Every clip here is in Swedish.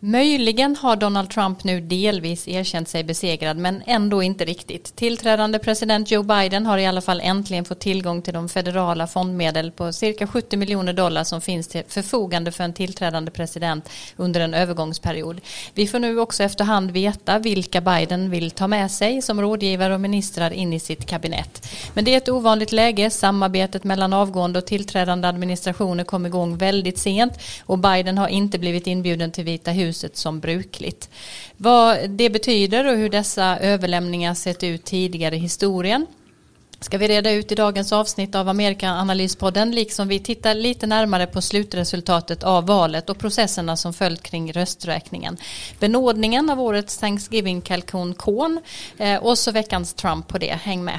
Möjligen har Donald Trump nu delvis erkänt sig besegrad men ändå inte riktigt. Tillträdande president Joe Biden har i alla fall äntligen fått tillgång till de federala fondmedel på cirka 70 miljoner dollar som finns till förfogande för en tillträdande president under en övergångsperiod. Vi får nu också efterhand veta vilka Biden vill ta med sig som rådgivare och ministrar in i sitt kabinett. Men det är ett ovanligt läge. Samarbetet mellan avgående och tillträdande administrationer kom igång väldigt sent och Biden har inte blivit inbjuden till Vita huset huset som brukligt. Vad det betyder och hur dessa överlämningar sett ut tidigare i historien ska vi reda ut i dagens avsnitt av Amerikaanalyspodden liksom vi tittar lite närmare på slutresultatet av valet och processerna som följt kring rösträkningen. Benådningen av årets Thanksgiving-kalkon Korn eh, och så veckans Trump på det. Häng med!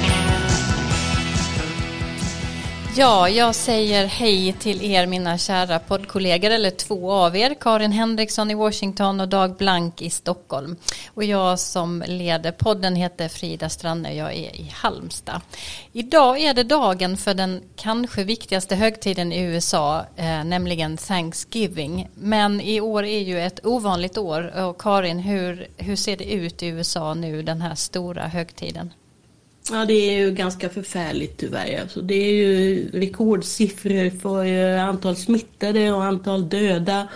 Ja, jag säger hej till er mina kära poddkollegor, eller två av er, Karin Henriksson i Washington och Dag Blank i Stockholm. Och jag som leder podden heter Frida Stranne, och jag är i Halmstad. Idag är det dagen för den kanske viktigaste högtiden i USA, eh, nämligen Thanksgiving. Men i år är ju ett ovanligt år och Karin, hur, hur ser det ut i USA nu den här stora högtiden? Ja, det är ju ganska förfärligt tyvärr. Alltså, det är ju rekordsiffror för eh, antal smittade och antal döda.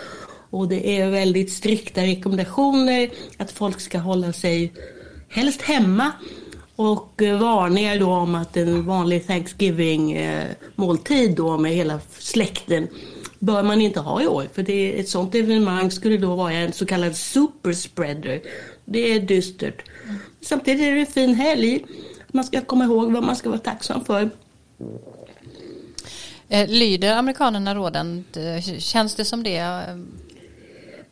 Och det är väldigt strikta rekommendationer att folk ska hålla sig helst hemma. Och eh, varningar då om att en vanlig Thanksgiving-måltid eh, då med hela släkten bör man inte ha i år. För det, ett sånt evenemang skulle då vara en så kallad superspreader. Det är dystert. Samtidigt är det en fin helg man ska komma ihåg vad man ska vara tacksam för. Eh, lyder amerikanerna råden? Känns det som det?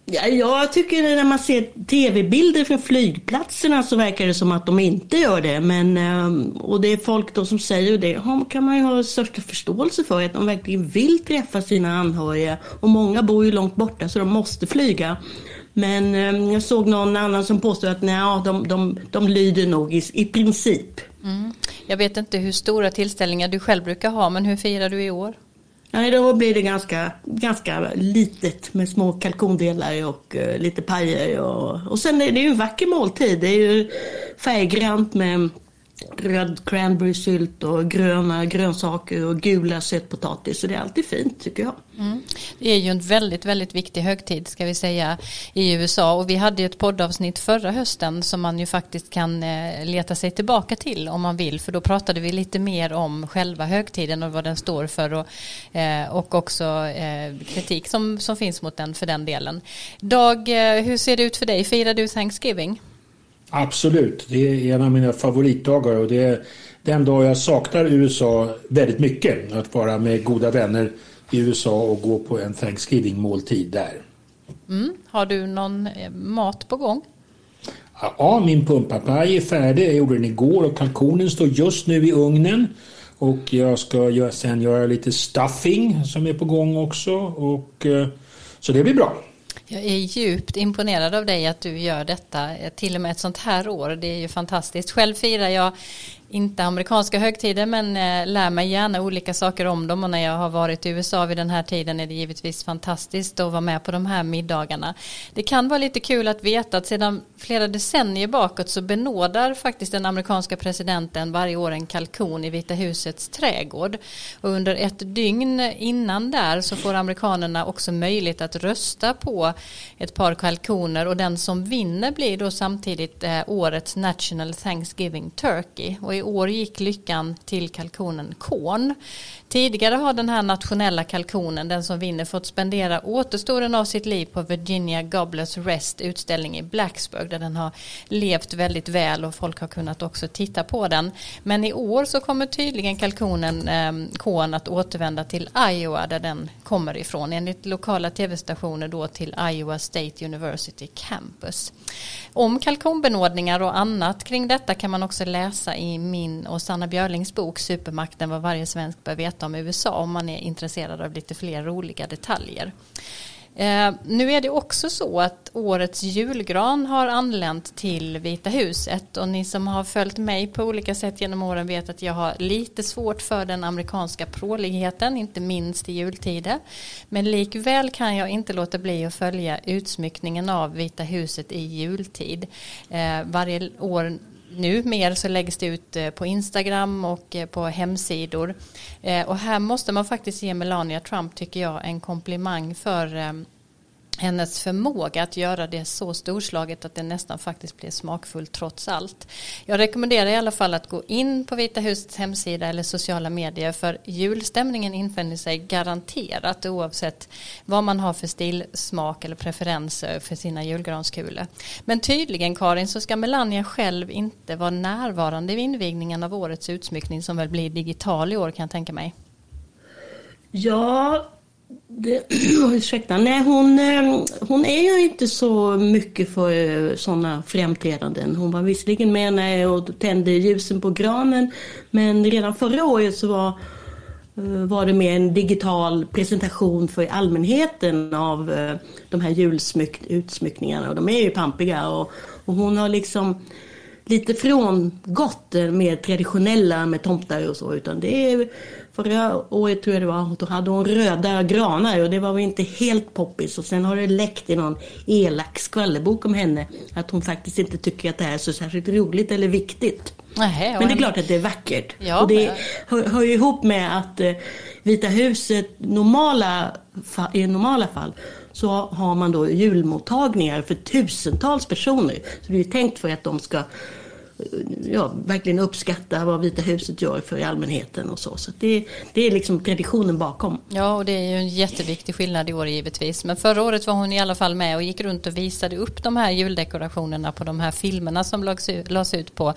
Ja, jag tycker när man ser tv-bilder från flygplatserna så verkar det som att de inte gör det. Men, ehm, och det är folk då som säger det. kan man ju ha största förståelse för. Att de verkligen vill träffa sina anhöriga. Och många bor ju långt borta så de måste flyga. Men ehm, jag såg någon annan som påstod att nej, de, de, de lyder nog i, i princip. Mm. Jag vet inte hur stora tillställningar du själv brukar ha, men hur firar du i år? Nej, då blir det ganska, ganska litet med små kalkondelar och uh, lite pajer. Och, och sen är det ju en vacker måltid. Det är ju färggrant med röd cranberrysylt och gröna grönsaker och gula sötpotatis. Så det är alltid fint tycker jag. Mm. Det är ju en väldigt, väldigt viktig högtid ska vi säga i USA och vi hade ju ett poddavsnitt förra hösten som man ju faktiskt kan eh, leta sig tillbaka till om man vill för då pratade vi lite mer om själva högtiden och vad den står för och, eh, och också eh, kritik som, som finns mot den för den delen. Dag, hur ser det ut för dig? Firar du Thanksgiving? Absolut, det är en av mina favoritdagar och det är den dag jag saknar USA väldigt mycket. Att vara med goda vänner i USA och gå på en Thanksgiving-måltid där. Mm. Har du någon eh, mat på gång? Ja, min pumpapaj är färdig. Jag gjorde den igår och kalkonen står just nu i ugnen. Och jag ska sen göra lite stuffing som är på gång också. Och, eh, så det blir bra. Jag är djupt imponerad av dig att du gör detta eh, till och med ett sånt här år. Det är ju fantastiskt. Själv firar jag inte amerikanska högtider men eh, lär mig gärna olika saker om dem. Och när jag har varit i USA vid den här tiden är det givetvis fantastiskt att vara med på de här middagarna. Det kan vara lite kul att veta att sedan flera decennier bakåt så benådar faktiskt den amerikanska presidenten varje år en kalkon i Vita husets trädgård. Och under ett dygn innan där så får amerikanerna också möjlighet att rösta på ett par kalkoner. Och den som vinner blir då samtidigt eh, årets National Thanksgiving Turkey. Och och i år gick lyckan till kalkonen korn. Tidigare har den här nationella kalkonen, den som vinner, fått spendera återstoden av sitt liv på Virginia Gobler's Rest utställning i Blacksburg där den har levt väldigt väl och folk har kunnat också titta på den. Men i år så kommer tydligen kalkonen eh, korn att återvända till Iowa där den kommer ifrån enligt lokala tv-stationer då till Iowa State University Campus. Om kalkonbenådningar och annat kring detta kan man också läsa i min och Sanna Björlings bok Supermakten vad varje svensk bör veta om USA om man är intresserad av lite fler roliga detaljer. Eh, nu är det också så att årets julgran har anlänt till Vita huset och ni som har följt mig på olika sätt genom åren vet att jag har lite svårt för den amerikanska pråligheten, inte minst i jultider. Men likväl kan jag inte låta bli att följa utsmyckningen av Vita huset i jultid. Eh, varje år nu mer så läggs det ut eh, på Instagram och eh, på hemsidor. Eh, och här måste man faktiskt ge Melania Trump, tycker jag, en komplimang för hennes förmåga att göra det så storslaget att det nästan faktiskt blir smakfullt trots allt. Jag rekommenderar i alla fall att gå in på Vita husets hemsida eller sociala medier för julstämningen infinner sig garanterat oavsett vad man har för stilsmak eller preferenser för sina julgranskulor. Men tydligen Karin så ska Melania själv inte vara närvarande vid invigningen av årets utsmyckning som väl blir digital i år kan jag tänka mig. Ja, det, ursäkta, nej hon, eh, hon är ju inte så mycket för eh, sådana framträdanden. Hon var visserligen med när jag tände ljusen på granen men redan förra året så var, eh, var det med en digital presentation för allmänheten av de här julutsmyckningarna och de är ju pampiga och, och hon har liksom lite frångått det mer traditionella med tomtar och så utan det är Förra året tror jag det var, då hade hon röda granar och det var väl inte helt poppis. Och sen har det läckt i någon elak skvallerbok om henne att hon faktiskt inte tycker att det här är så särskilt roligt eller viktigt. Nähe, men det är klart att det är vackert. Ja, och det hör, hör ju ihop med att eh, Vita huset normala, i normala fall så har man då julmottagningar för tusentals personer. Så det är ju tänkt för att de ska ja, verkligen uppskatta vad Vita huset gör för allmänheten och så. Så det, det är liksom traditionen bakom. Ja, och det är ju en jätteviktig skillnad i år givetvis. Men förra året var hon i alla fall med och gick runt och visade upp de här juldekorationerna på de här filmerna som lades ut på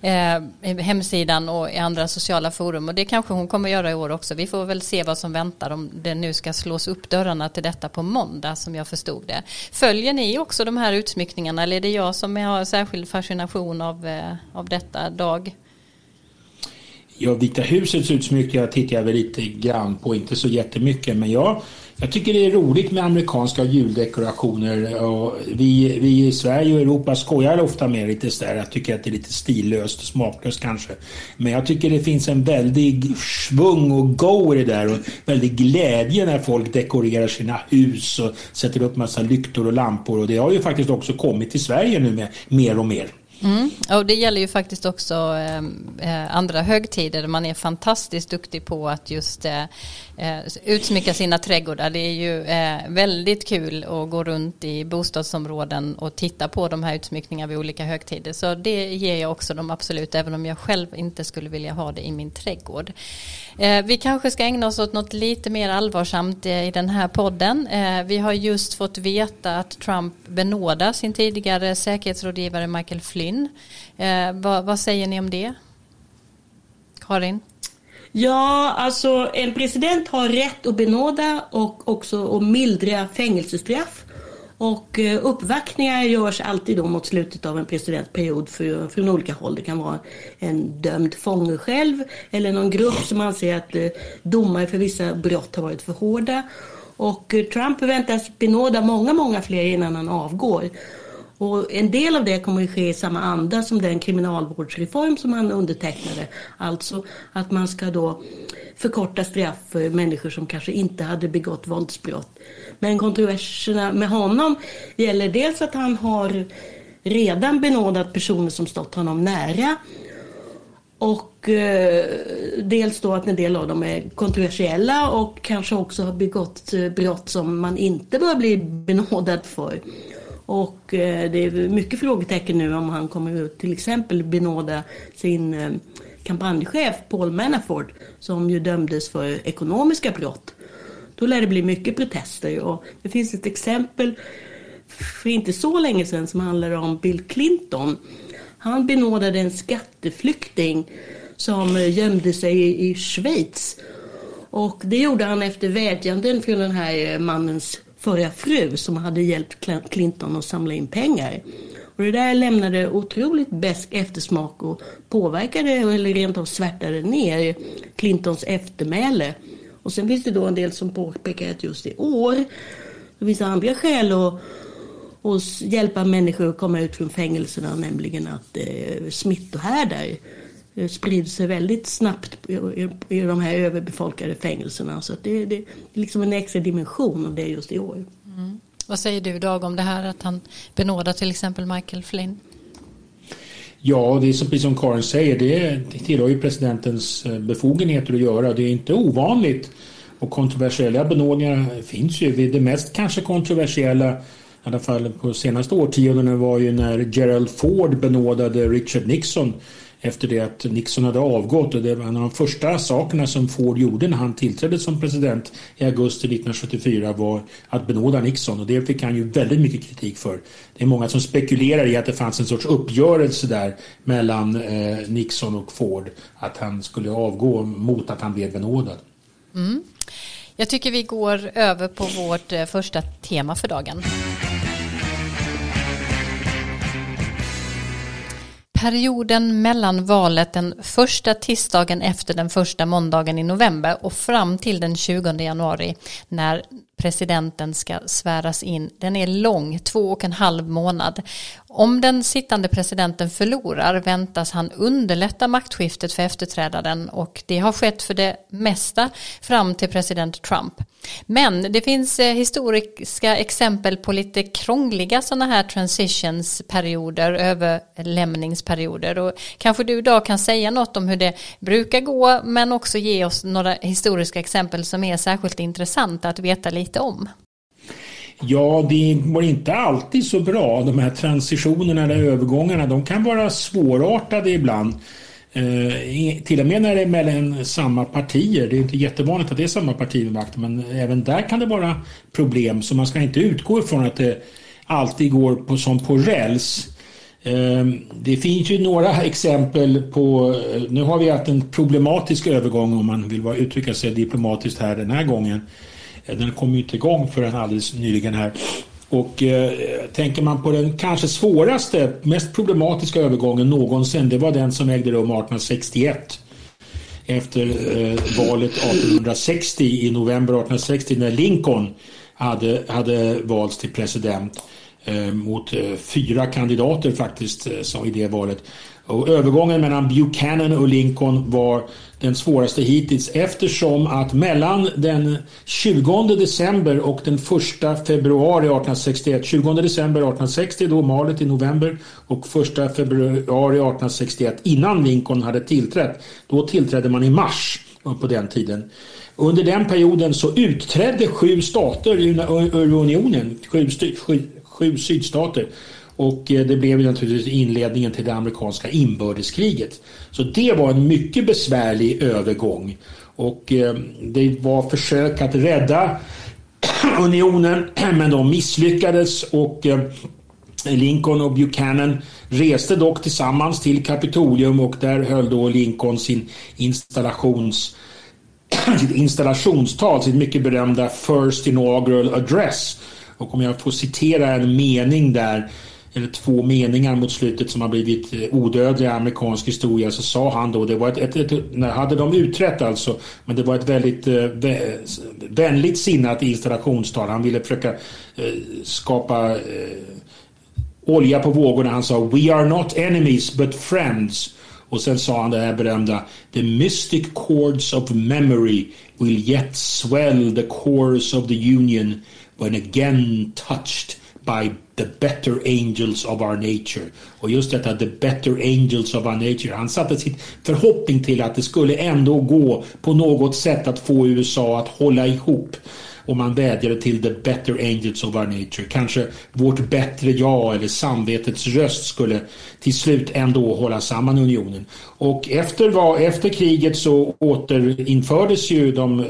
eh, hemsidan och i andra sociala forum. Och det kanske hon kommer göra i år också. Vi får väl se vad som väntar om det nu ska slås upp dörrarna till detta på måndag som jag förstod det. Följer ni också de här utsmyckningarna eller är det jag som har särskild fascination av, eh, av detta dag? Ja, Vita husets utsmyckningar tittar jag väl lite grann på, inte så jättemycket, men jag jag tycker det är roligt med amerikanska juldekorationer. Och vi, vi i Sverige och Europa skojar ofta med lite sådär. Jag tycker att det är lite stillöst och smaklöst kanske. Men jag tycker det finns en väldig svung och go i det där och väldig glädje när folk dekorerar sina hus och sätter upp massa lyktor och lampor. Och det har ju faktiskt också kommit till Sverige nu med mer och mer. Mm. Och det gäller ju faktiskt också ehm, eh, andra högtider. Man är fantastiskt duktig på att just eh, eh, utsmycka sina trädgårdar. Det är ju eh, väldigt kul att gå runt i bostadsområden och titta på de här utsmyckningarna vid olika högtider. Så det ger jag också dem absolut, även om jag själv inte skulle vilja ha det i min trädgård. Eh, vi kanske ska ägna oss åt något lite mer allvarsamt eh, i den här podden. Eh, vi har just fått veta att Trump benådar sin tidigare säkerhetsrådgivare Michael Flynn. Eh, vad, vad säger ni om det? Karin? Ja, alltså en president har rätt att benåda och också att mildra fängelsestraff. Och eh, uppvaktningar görs alltid då mot slutet av en presidentperiod för, från olika håll. Det kan vara en dömd fånge själv eller någon grupp som anser att eh, domar för vissa brott har varit för hårda. Och Trump förväntas benåda många, många fler innan han avgår. Och en del av det kommer att ske i samma anda som den kriminalvårdsreform som han undertecknade. Alltså att man ska då förkorta straff för människor som kanske inte hade begått våldsbrott. Men kontroverserna med honom gäller dels att han har redan benådat personer som stått honom nära och eh, dels då att en del av dem är kontroversiella och kanske också har begått eh, brott som man inte bör bli benådad för. Och eh, det är mycket frågetecken nu om han kommer till exempel benåda sin eh, kampanjchef Paul Manafort som ju dömdes för ekonomiska brott. Då lär det bli mycket protester och det finns ett exempel för inte så länge sedan som handlar om Bill Clinton. Han benådade en skatteflykting som eh, gömde sig i Schweiz. Och det gjorde han efter vädjanden från den här mannens förra fru som hade hjälpt Clinton att samla in pengar. Och det där lämnade otroligt besk eftersmak och påverkade eller rent av svärtade ner Clintons eftermäle. Och sen finns det då en del som påpekar att just i år det finns andra skäl att, att hjälpa människor att komma ut från fängelserna, nämligen att eh, smittohärdar eh, sprider sig väldigt snabbt i, de här överbefolkade fängelserna. Så det, det, är liksom en extra dimension av det just i år. Mm. Vad säger du Dag om det här att han benådar till exempel Michael Flynn? Ja, det är precis som Karin säger, det tillhör ju presidentens eh, befogenheter att göra. Det är inte ovanligt och kontroversiella benådningar finns ju. Det mest kanske kontroversiella, i alla fall på senaste årtiondena, var ju när Gerald Ford benådade Richard Nixon efter det att Nixon hade avgått. Och det var en av de första sakerna som Ford gjorde när han tillträdde som president i augusti 1974 var att benåda Nixon och det fick han ju väldigt mycket kritik för. Det är många som spekulerar i att det fanns en sorts uppgörelse där mellan eh, Nixon och Ford att han skulle avgå mot att han blev benådad. Mm. Jag tycker vi går över på vårt eh, första tema för dagen. Perioden mellan valet den första tisdagen efter den första måndagen i november och fram till den 20 januari när presidenten ska sväras in. Den är lång, två och en halv månad. Om den sittande presidenten förlorar väntas han underlätta maktskiftet för efterträdaren och det har skett för det mesta fram till president Trump. Men det finns eh, historiska exempel på lite krångliga sådana här transitionsperioder, överlämningsperioder och kanske du idag kan säga något om hur det brukar gå men också ge oss några historiska exempel som är särskilt intressanta att veta lite om. Ja, det var inte alltid så bra. De här transitionerna eller övergångarna, de kan vara svårartade ibland. Eh, till och med när det är mellan samma partier. Det är inte jättevanligt att det är samma parti med makten, men även där kan det vara problem. Så man ska inte utgå ifrån att det alltid går på, som på räls. Eh, det finns ju några exempel på, eh, nu har vi haft en problematisk övergång om man vill uttrycka sig diplomatiskt här den här gången. Eh, den kom ju inte igång förrän alldeles nyligen här. Och eh, tänker man på den kanske svåraste, mest problematiska övergången någonsin, det var den som ägde rum 1861. Efter eh, valet 1860 i november 1860 när Lincoln hade, hade valts till president eh, mot eh, fyra kandidater faktiskt eh, i det valet. Och övergången mellan Buchanan och Lincoln var den svåraste hittills eftersom att mellan den 20 december och den 1 februari 1861, 20 december 1860 då malet i november och 1 februari 1861 innan Lincoln hade tillträtt, då tillträdde man i mars på den tiden. Under den perioden så utträdde sju stater ur unionen, sju, sju, sju sydstater. Och eh, det blev ju naturligtvis inledningen till det amerikanska inbördeskriget. Så det var en mycket besvärlig övergång. Och eh, det var försök att rädda unionen men de misslyckades och eh, Lincoln och Buchanan reste dock tillsammans till Kapitolium och där höll då Lincoln sin installations sitt installationstal, sitt mycket berömda First Inaugural Address. Och om jag får citera en mening där eller två meningar mot slutet som har blivit eh, odödliga i amerikansk historia så sa han då, det var ett, ett, ett hade de utrett alltså, men det var ett väldigt eh, vänligt sinnat installationstal. Han ville försöka eh, skapa eh, olja på vågorna. Han sa We are not enemies but friends. Och sen sa han det här berömda The mystic chords of memory will yet swell the chorus of the union when again touched by the better angels of our nature. Och just detta the better angels of our nature. Han satte sin förhoppning till att det skulle ändå gå på något sätt att få USA att hålla ihop och man vädjade till the better angels of our nature. Kanske vårt bättre jag eller samvetets röst skulle till slut ändå hålla samman unionen. Och efter, efter kriget så återinfördes ju de eh,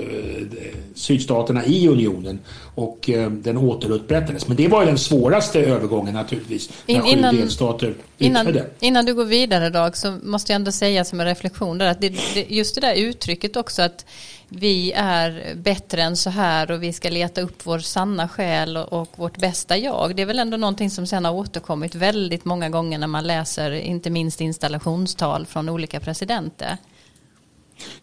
sydstaterna i unionen och eh, den återupprättades. Men det var ju den svåraste övergången naturligtvis. In, innan, delstater innan, innan du går vidare Dag så måste jag ändå säga som en reflektion där att det, det, just det där uttrycket också att vi är bättre än så här och vi ska leta upp vår sanna själ och, vårt bästa jag. Det är väl ändå någonting som sen har återkommit väldigt många gånger när man läser inte minst installationstal från olika presidenter.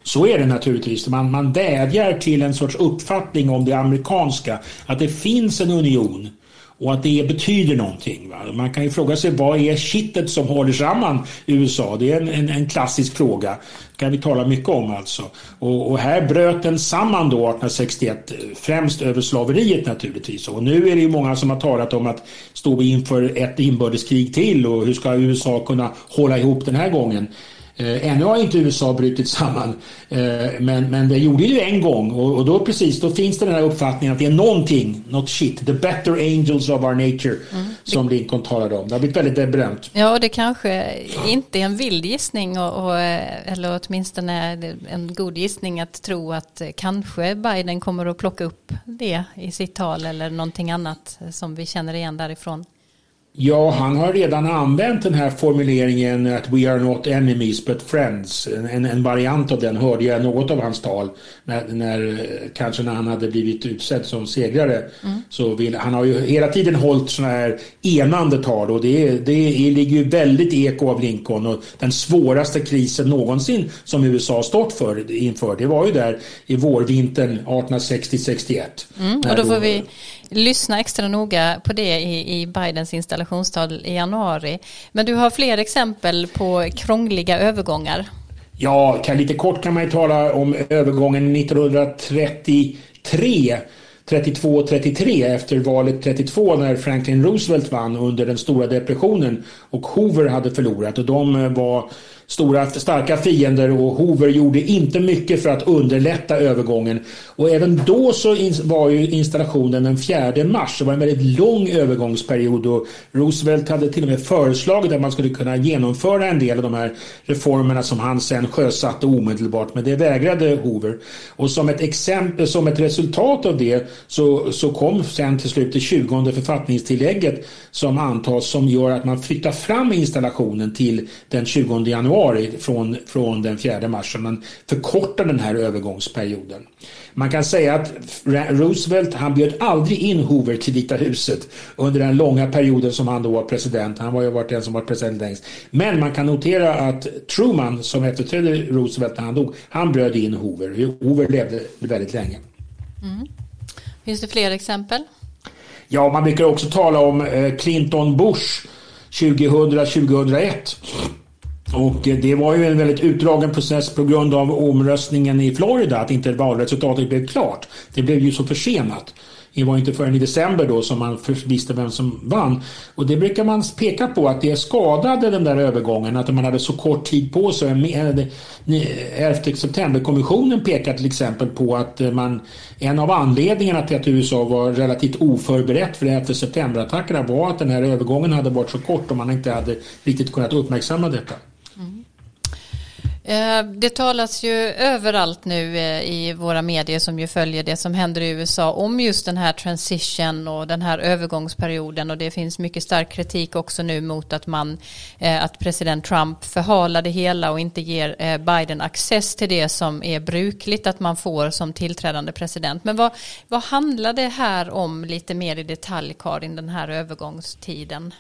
Så är det naturligtvis. Man, man vädjar till en sorts uppfattning om det amerikanska. Att det finns en union och att det betyder någonting. Va? Man kan ju fråga sig vad är kittet som håller samman USA? Det är en, en, en klassisk fråga. Det kan vi tala mycket om alltså. Och, och, här bröt den samman då 1861 främst över slaveriet naturligtvis. Och nu är det ju många som har talat om att stå inför ett inbördeskrig till och hur ska USA kunna hålla ihop den här gången. Eh, ännu har inte USA brutit samman, eh, men, men det gjorde ju en gång och, och, då precis, då finns det den här uppfattningen att det är någonting, något shit, the better angels of our nature, mm. som Lincoln talade om. Det har blivit väldigt berömt. Ja, och det kanske inte är en vild gissning, och, och, eh, eller åtminstone en god gissning att tro att kanske Biden kommer att plocka upp det i sitt tal eller någonting annat som vi känner igen därifrån. Ja, han har redan använt den här formuleringen att we are not enemies but friends. En, en variant av den hörde jag något av hans tal. När, när, kanske när han hade blivit utsedd som segrare. Mm. Så vill, han har ju hela tiden hållit sådana här enande tal och det, det ligger ju väldigt eko av Lincoln. Och den svåraste krisen någonsin som USA stått för, inför, det var ju där i vårvintern 1860-61. Mm, och då får vi lyssna extra noga på det i, i Bidens installationstal i januari. Men du har fler exempel på krångliga övergångar. Ja, kan, lite kort kan man ju tala om övergången 1933 32 och 33 efter valet 32 när Franklin Roosevelt vann under den stora depressionen och Hoover hade förlorat och de eh, var stora starka fiender och Hoover gjorde inte mycket för att underlätta övergången. Och även då så var ju installationen den 4 mars. Det var en väldigt lång övergångsperiod och Roosevelt hade till och med föreslagit att man skulle kunna genomföra en del av de här reformerna som han sen sjösatte omedelbart. Men det vägrade Hoover. Och som ett exempel, som ett resultat av det så, så kom sen till slut det 20 författningstillägget som antas som gör att man flyttar fram installationen till den 20 januari januari från, från den 4 mars. Så man förkortar den här övergångsperioden. Man kan säga att Roosevelt han bjöd aldrig in Hoover till Vita huset under den långa perioden som han då var president. Han var ju varit den som var president längst. Men man kan notera att Truman som efterträdde Roosevelt när han dog, han bjöd in Hoover. Hoover levde väldigt länge. Mm. Finns det fler exempel? Ja, man brukar också tala om eh, Clinton Bush 2000-2001. Och eh, det var ju en väldigt utdragen process på grund av omröstningen i Florida, att inte valresultatet blev klart. Det blev ju så försenat. Det var inte förrän i december då som man visste vem som vann. Och det brukar man peka på att det skadade den där övergången, att man hade så kort tid på sig. 11 september-kommissionen pekar till exempel på att eh, man, en av anledningarna till att USA var relativt oförberett för 11 september-attackerna var att den här övergången hade varit så kort och man inte hade riktigt kunnat uppmärksamma detta. Eh, det talas ju överallt nu eh, i våra medier som ju följer det som händer i USA om just den här transition och den här övergångsperioden och det finns mycket stark kritik också nu mot att man eh, att president Trump förhalar det hela och inte ger Biden access till det som är brukligt att man får som tillträdande president. Men vad, vad handlar det här om lite mer i detalj Karin, den här övergångstiden?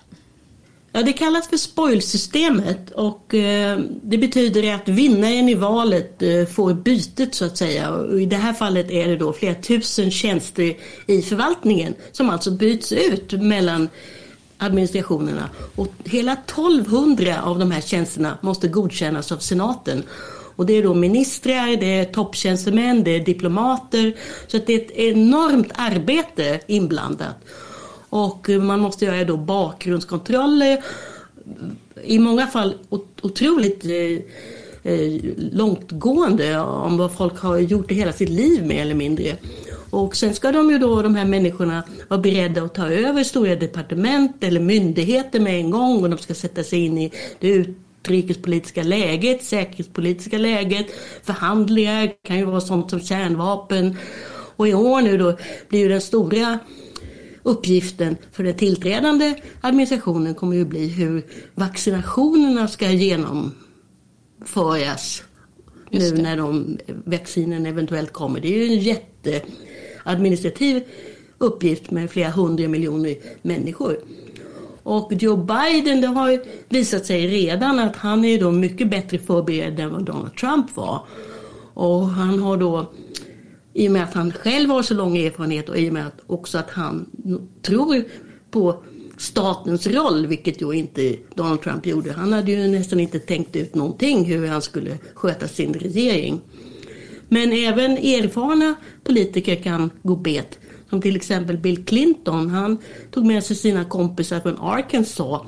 Ja, det kallas för spoilsystemet och eh, det betyder att vinnaren i valet eh, får bytet så att säga. Och I det här fallet är det då flera tusen tjänster i förvaltningen som alltså byts ut mellan administrationerna. Och hela 1200 av de här tjänsterna måste godkännas av senaten. Och det är då ministrar, det är topptjänstemän, det är diplomater. Så att det är ett enormt arbete inblandat. Och man måste göra då bakgrundskontroller. I många fall otroligt eh, eh, långtgående om vad folk har gjort i hela sitt liv mer eller mindre. Och sen ska de ju då, de här människorna, vara beredda att ta över stora departement eller myndigheter med en gång och de ska sätta sig in i det utrikespolitiska läget, säkerhetspolitiska läget, förhandlingar, kan ju vara sånt som kärnvapen. Och i år nu då blir ju den stora uppgiften för den tillträdande administrationen kommer ju bli hur vaccinationerna ska genomföras nu när de, vaccinen eventuellt kommer. Det är ju en jätteadministrativ uppgift med flera hundra miljoner människor. Och Joe Biden, det har visat sig redan att han är då mycket bättre förberedd än vad Donald Trump var. Och han har då i och med att han själv har så lång erfarenhet och i och med att också att han tror på statens roll, vilket ju inte Donald Trump gjorde. Han hade ju nästan inte tänkt ut någonting hur han skulle sköta sin regering. Men även erfarna politiker kan gå bet. Som till exempel Bill Clinton. Han tog med sig sina kompisar från Arkansas.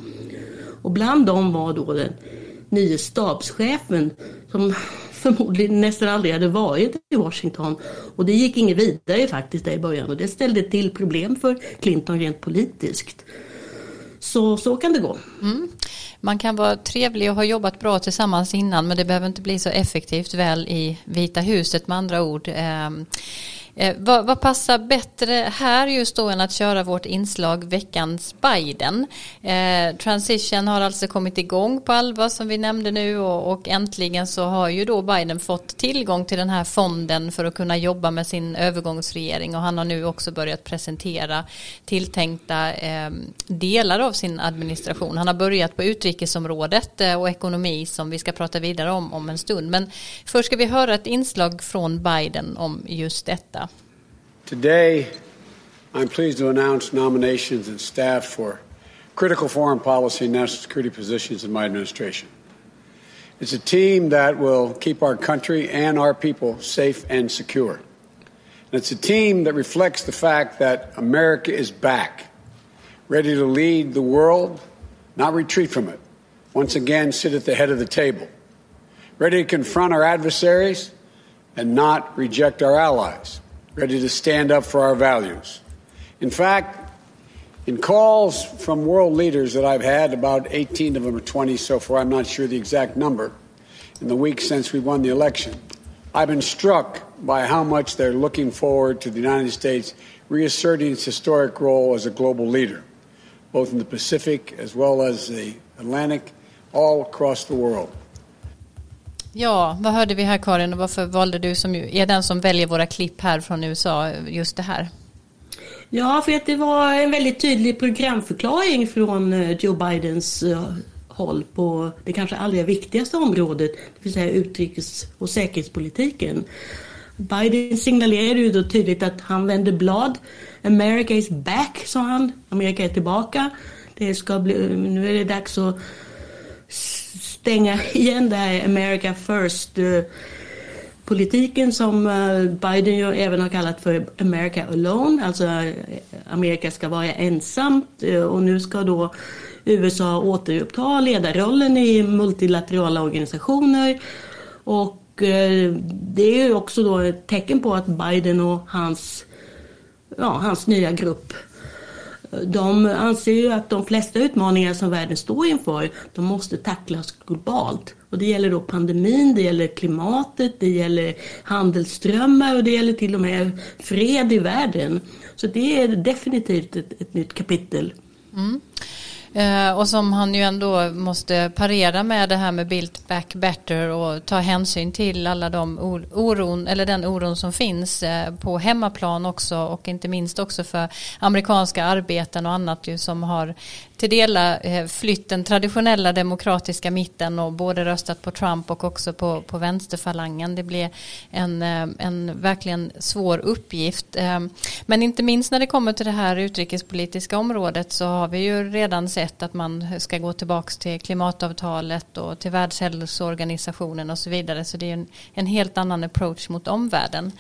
Och bland dem var då den nye stabschefen som förmodligen nästan aldrig hade varit i Washington. Och det gick inget vidare faktiskt där i början och det ställde till problem för Clinton rent politiskt. Så, så kan det gå. Mm. Man kan vara trevlig och ha jobbat bra tillsammans innan men det behöver inte bli så effektivt väl i Vita huset med andra ord. Ehm, Eh, vad, vad, passar bättre här just då än att köra vårt inslag veckans Biden? Eh, Transition har alltså kommit igång på allvar som vi nämnde nu och, och, äntligen så har ju då Biden fått tillgång till den här fonden för att kunna jobba med sin övergångsregering och han har nu också börjat presentera tilltänkta eh, delar av sin administration. Han har börjat på utrikesområdet eh, och ekonomi som vi ska prata vidare om om en stund. Men först ska vi höra ett inslag från Biden om just detta. Today, I'm pleased to announce nominations and staff for critical foreign policy and national security positions in my administration. It's a team that will keep our country and our people safe and secure. And it's a team that reflects the fact that America is back, ready to lead the world, not retreat from it. Once again, sit at the head of the table, ready to confront our adversaries and not reject our allies ready to stand up for our values. In fact, in calls from world leaders that I've had, about 18 of them or 20 so far, I'm not sure the exact number, in the weeks since we won the election, I've been struck by how much they're looking forward to the United States reasserting its historic role as a global leader, both in the Pacific as well as the Atlantic, all across the world. Ja, vad hörde vi här Karin och varför valde du som är den som väljer våra klipp här från USA just det här? Ja, för att det var en väldigt tydlig programförklaring från eh, Joe Bidens eh, håll på det kanske allra viktigaste området, det vill säga utrikes och säkerhetspolitiken. Biden signalerade ju då tydligt att han vänder blad. America is back, sa han. Amerika är tillbaka. Det ska bli, nu är det dags att stänga igen det här America first politiken som eh, Biden ju även har kallat för America alone, alltså eh, Amerika ska vara ensamt eh, och nu ska då USA återuppta ledarrollen i multilaterala organisationer. Och det är ju också då ett tecken på att Biden och hans, ja, hans nya grupp de anser ju att de flesta utmaningar som världen står inför, de måste tacklas globalt. Och det gäller då pandemin, det gäller klimatet, det gäller handelsströmmar och det gäller till och med fred i världen. Så det är definitivt ett, ett nytt kapitel. Mm. Eh, och som han ju ändå måste parera med det här med Build Back Better och ta hänsyn till alla de oron, eller den oron som finns eh, på hemmaplan också och inte minst också för amerikanska arbeten och annat ju som har till delar eh, flytt den traditionella demokratiska mitten och både röstat på Trump och också på, på vänsterfalangen. Det blir en, eh, en verkligen svår uppgift. Eh, men inte minst när det kommer till det här utrikespolitiska området så har vi ju redan sätt. Att man ska gå tillbaka till klimatavtalet och till Världshälsoorganisationen och så vidare. Så det är en, en helt annan approach mot omvärlden.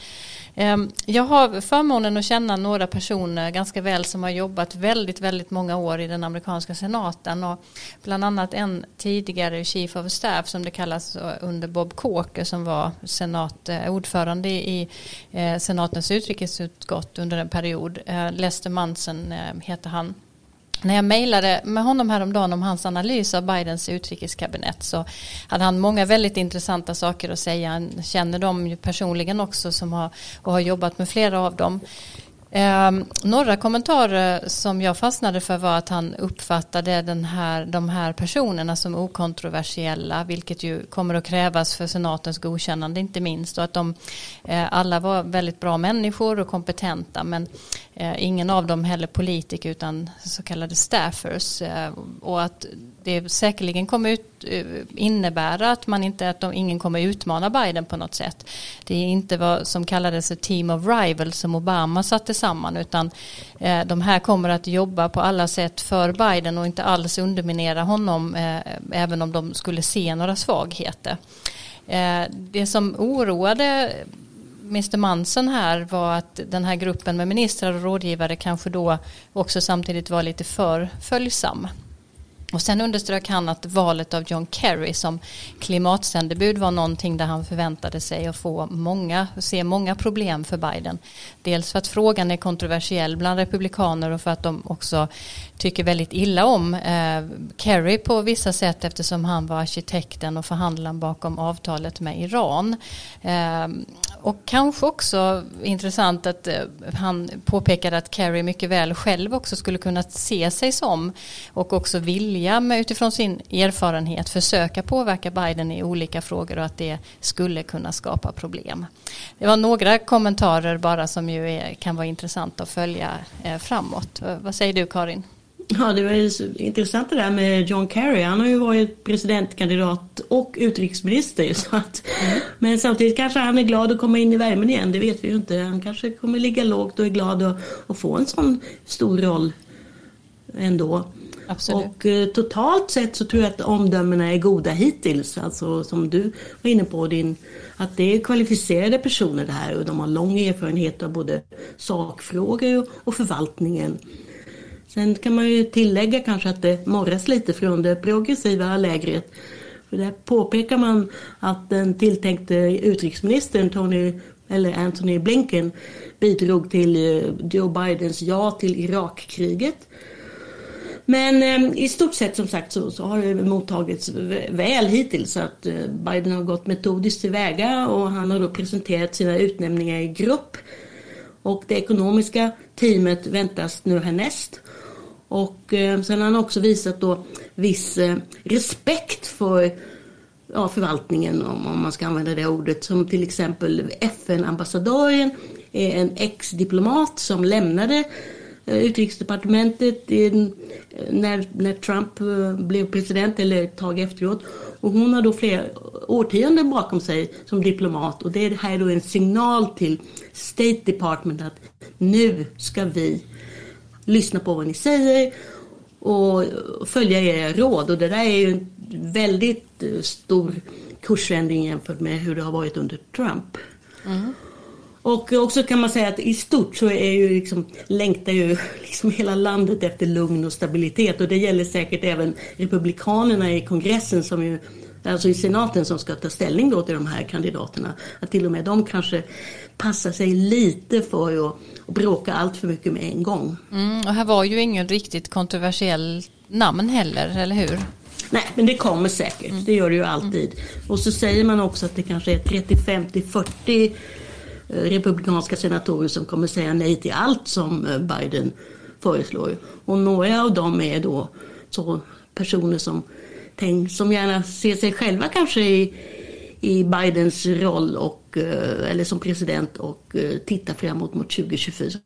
Ehm, jag har förmånen att känna några personer ganska väl som har jobbat väldigt, väldigt många år i den amerikanska senaten och bland annat en tidigare chief of staff som det kallas under Bob Corker som var senat, eh, ordförande i eh, senatens utrikesutskott under en period. Eh, Lester Manson heter han när jag mejlade med honom häromdagen om hans analys av Bidens utrikeskabinett så hade han många väldigt intressanta saker att säga. Han känner dem personligen också som har, och har jobbat med flera av dem. Eh, några kommentarer som jag fastnade för var att han uppfattade den här, de här personerna som okontroversiella, vilket ju kommer att krävas för senatens godkännande inte minst, och att de eh, alla var väldigt bra människor och kompetenta, men eh, ingen av dem heller politiker utan så kallade staffers, eh, och att det säkerligen kommer ut, eh, innebära att man inte, att de, ingen kommer utmana Biden på något sätt. Det är inte vad som kallades ett team of rivals som Obama satte samman utan eh, de här kommer att jobba på alla sätt för Biden och inte alls underminera honom eh, även om de skulle se några svagheter. Eh, det som oroade Mr Manson här var att den här gruppen med ministrar och rådgivare kanske då också samtidigt var lite för följsam. Och sen underströk han att valet av John Kerry som klimatsändebud var någonting där han förväntade sig att få många, se många problem för Biden. Dels för att frågan är kontroversiell bland republikaner och för att de också tycker väldigt illa om eh, Kerry på vissa sätt eftersom han var arkitekten och förhandlaren bakom avtalet med Iran. Eh, och kanske också intressant att eh, han påpekade att Kerry mycket väl själv också skulle kunna se sig som och också vilja med utifrån sin erfarenhet försöka påverka Biden i olika frågor och att det skulle kunna skapa problem. Det var några kommentarer bara som ju är, kan vara intressant att följa eh, framåt. Vad säger du Karin? Ja, det var intressant det där med John Kerry. Han har ju varit presidentkandidat och utrikesminister. Så att, mm. Men samtidigt kanske han är glad att komma in i värmen igen. Det vet vi ju inte. Han kanske kommer ligga lågt och är glad att, att få en sån stor roll ändå. Absolut. Och eh, totalt sett så tror jag att omdömena är goda hittills. Alltså som du var inne på, din, att det är kvalificerade personer det här och de har lång erfarenhet av både sakfrågor och förvaltningen. Sen kan man ju tillägga kanske att det morras lite från det progressiva lägret. För där påpekar man att den tilltänkte utrikesministern Tony, eller Anthony Blinken bidrog till eh, Joe Bidens ja till Irakkriget. Men eh, i stort sett som sagt så, så, har det mottagits väl hittills. Att eh, Biden har gått metodiskt tillväga och han har då presenterat sina utnämningar i grupp. Och det ekonomiska teamet väntas nu härnäst. Och eh, sen har han också visat då viss eh, respekt för ja, förvaltningen om, om man ska använda det ordet. Som till exempel FN-ambassadören är en ex-diplomat som lämnade eh, utrikesdepartementet eh, när, när Trump eh, blev president eller ett tag efteråt. Och hon har då flera årtionden bakom sig som diplomat och det här är då en signal till State Department att nu ska vi lyssna på vad ni säger och följa era råd. Och det där är ju en väldigt eh, stor kursändring jämfört med hur det har varit under Trump. Mm. Och också kan man säga att i stort så är ju liksom, längtar ju liksom hela landet efter lugn och stabilitet. Och det gäller säkert även republikanerna i kongressen som ju alltså i senaten som ska ta ställning då till de här kandidaterna. Att till och med de kanske passar sig lite för att, att bråka allt för mycket med en gång. Mm, och här var ju ingen riktigt kontroversiell namn heller, eller hur? Nej, men det kommer säkert. Mm. Det gör det ju alltid. Mm. Och så säger man också att det kanske är 30, 50, 40 republikanska senatorer som kommer säga nej till allt som eh, Biden föreslår. Och några av dem är då så personer som tänk, som gärna ser sig själva kanske i, i Bidens roll och, eh, eller som president och eh, titta framåt mot 2024.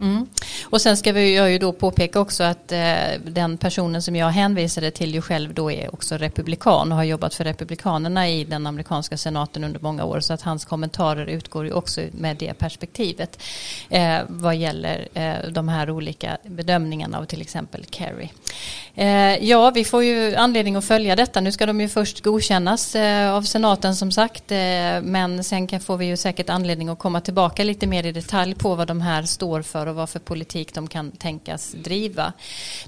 Mm. Och sen ska vi jag ju då påpeka också att eh, den personen som jag hänvisade till ju själv då är också republikan och har jobbat för republikanerna i den amerikanska senaten under många år så att hans kommentarer utgår ju också med det perspektivet eh, vad gäller eh, de här olika bedömningarna av till exempel Kerry. Eh, ja, vi får ju anledning att följa detta. Nu ska de ju först godkännas eh, av senaten som sagt, eh, men sen kan, får vi ju säkert anledning att komma tillbaka lite mer i detalj på vad de här står för och vad för politik de kan tänkas driva.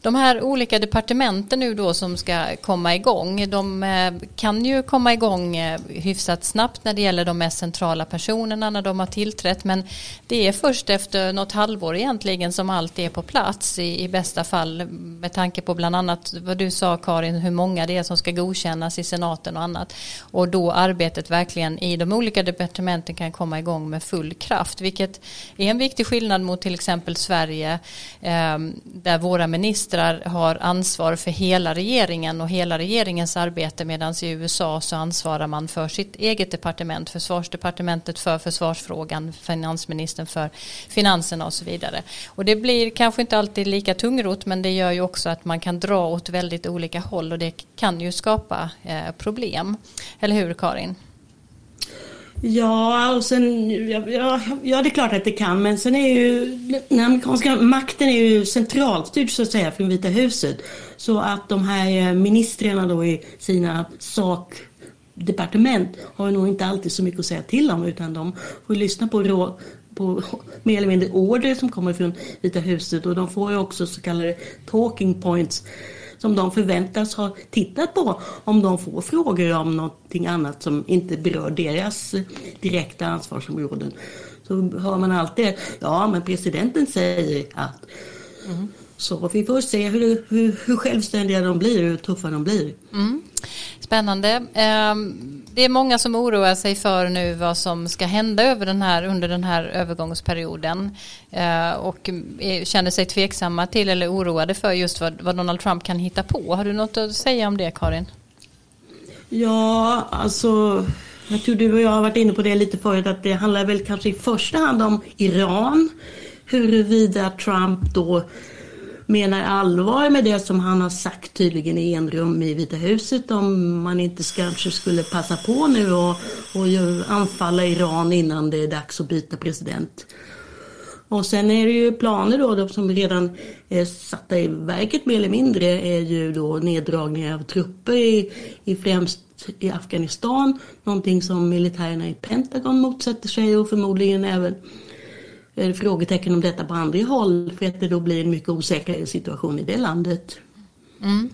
De här olika departementen nu då som ska komma igång, de eh, kan ju komma igång eh, hyfsat snabbt när det gäller de mest centrala personerna när de har tillträtt, men det är först efter något halvår egentligen som allt är på plats i, i bästa fall med tanke på bland annat vad du sa Karin, hur många det är som ska godkännas i senaten och annat. Och då arbetet verkligen i de olika departementen kan komma igång med full kraft, vilket är en viktig skillnad mot till exempel exempel Sverige, ehm, där våra ministrar har ansvar för hela regeringen och hela regeringens arbete, medan i USA så ansvarar man för sitt eget departement, försvarsdepartementet för försvarsfrågan, finansministern för finanserna och så vidare. Och det blir kanske inte alltid lika tungrot, men det gör ju också att man kan dra åt väldigt olika håll och det kan ju skapa eh, problem. Eller hur Karin? Ja, och sen, ja, ja, det är klart att det kan, men sen är ju den amerikanska makten är ju centralstyrd så att säga från Vita huset. Så att de här eh, ministrarna då i sina sakdepartement har nog inte alltid så mycket att säga till om utan de får lyssna på rå, på mer eller mindre order som kommer från Vita huset och de får ju också så kallade talking points som de förväntas ha tittat på om de får frågor om någonting annat som inte berör deras direkta ansvarsområden. Så hör man alltid, ja men presidenten säger att. Mm. Så vi får se hur, hur, hur, självständiga de blir, hur tuffa de blir. Mm. Spännande. Ehm, det är många som oroar sig för nu vad som ska hända över den här, under den här övergångsperioden eh, och känner sig tveksamma till eller oroade för just vad, vad Donald Trump kan hitta på. Har du något att säga om det Karin? Ja, alltså jag tror du och jag har varit inne på det lite förut att det handlar väl kanske i första hand om Iran. Huruvida Trump då menar allvar med det som han har sagt tydligen i enrum i Vita huset om man inte kanske skulle passa på nu och, och anfalla Iran innan det är dags att byta president. Och sen är det ju planer då, de som redan är satta i verket mer eller mindre är ju då neddragningar av trupper i, i främst i Afghanistan. Någonting som militärerna i Pentagon motsätter sig och förmodligen även frågetecken om detta på andra håll för att det då blir en mycket osäkrare situation i det landet. Mm.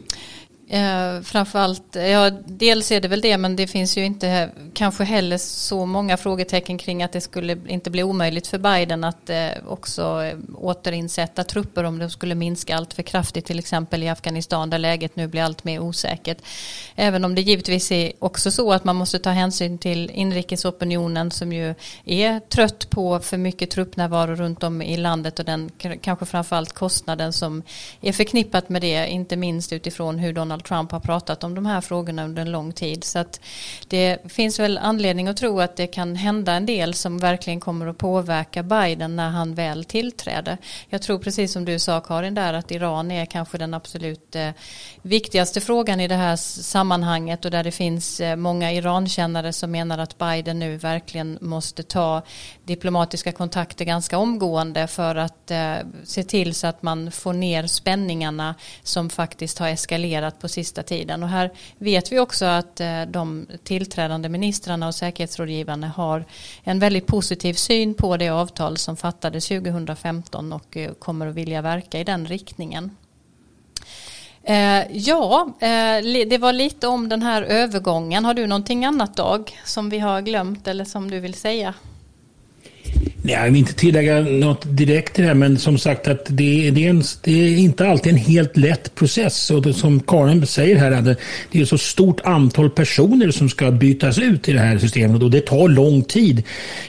Eh, framförallt, ja dels är det väl det men det finns ju inte kanske heller så många frågetecken kring att det skulle inte bli omöjligt för Biden att eh, också eh, återinsätta trupper om de skulle minska allt för kraftigt till exempel i Afghanistan där läget nu blir allt mer osäkert. Även om det givetvis är också så att man måste ta hänsyn till inrikesopinionen som ju är trött på för mycket truppnärvaro runt om i landet och den kanske framförallt kostnaden som är förknippat med det inte minst utifrån hur Donald Donald Trump har pratat om de här frågorna under en lång tid. Så att det finns väl anledning att tro att det kan hända en del som verkligen kommer att påverka Biden när han väl tillträder. Jag tror precis som du sa Karin där att Iran är kanske den absolut eh, viktigaste frågan i det här sammanhanget och där det finns eh, många Irankännare som menar att Biden nu verkligen måste ta diplomatiska kontakter ganska omgående för att eh, se till så att man får ner spänningarna som faktiskt har eskalerat på sista tiden. Och här vet vi också att eh, de tillträdande ministrarna och säkerhetsrådgivarna har en väldigt positiv syn på det avtal som fattades 2015 och eh, kommer att vilja verka i den riktningen. Eh, ja, det var lite om den här övergången. Har du någonting annat Dag som vi har glömt eller som du vill säga? Jag vill inte tillägga något direkt till det här, men som sagt att det, det, är, en, det är inte alltid en helt lätt process. Och det, som Karin säger här, det, det är ett så stort antal personer som ska bytas ut i det här systemet och det tar lång tid.